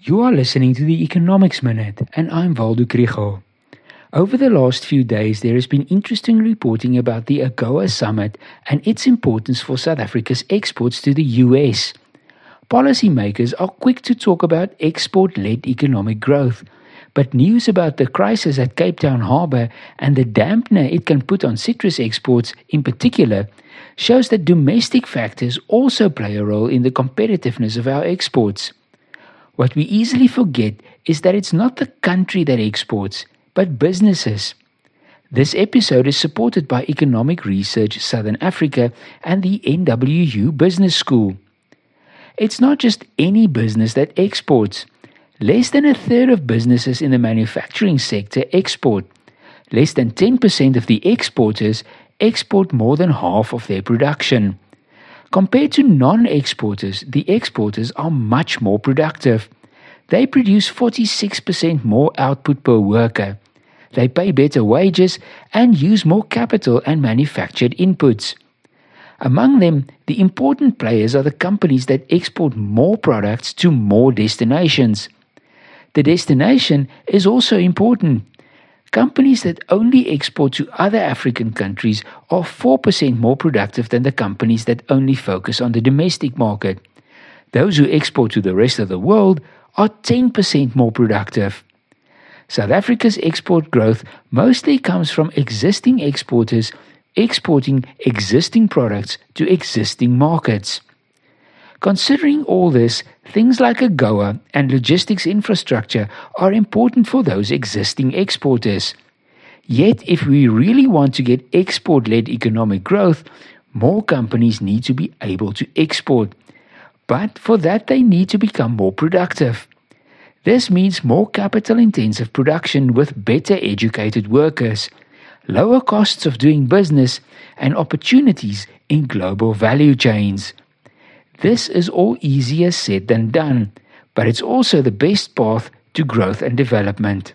You are listening to the Economics Minute, and I'm Waldo Krugell. Over the last few days, there has been interesting reporting about the AGOA summit and its importance for South Africa's exports to the US. Policymakers are quick to talk about export led economic growth, but news about the crisis at Cape Town Harbour and the dampener it can put on citrus exports in particular shows that domestic factors also play a role in the competitiveness of our exports. What we easily forget is that it's not the country that exports, but businesses. This episode is supported by Economic Research Southern Africa and the NWU Business School. It's not just any business that exports. Less than a third of businesses in the manufacturing sector export. Less than 10% of the exporters export more than half of their production. Compared to non exporters, the exporters are much more productive. They produce 46% more output per worker. They pay better wages and use more capital and manufactured inputs. Among them, the important players are the companies that export more products to more destinations. The destination is also important. Companies that only export to other African countries are 4% more productive than the companies that only focus on the domestic market. Those who export to the rest of the world are 10% more productive. South Africa's export growth mostly comes from existing exporters exporting existing products to existing markets. Considering all this, things like AGOA and logistics infrastructure are important for those existing exporters. Yet, if we really want to get export led economic growth, more companies need to be able to export. But for that, they need to become more productive. This means more capital intensive production with better educated workers, lower costs of doing business, and opportunities in global value chains. This is all easier said than done, but it's also the best path to growth and development.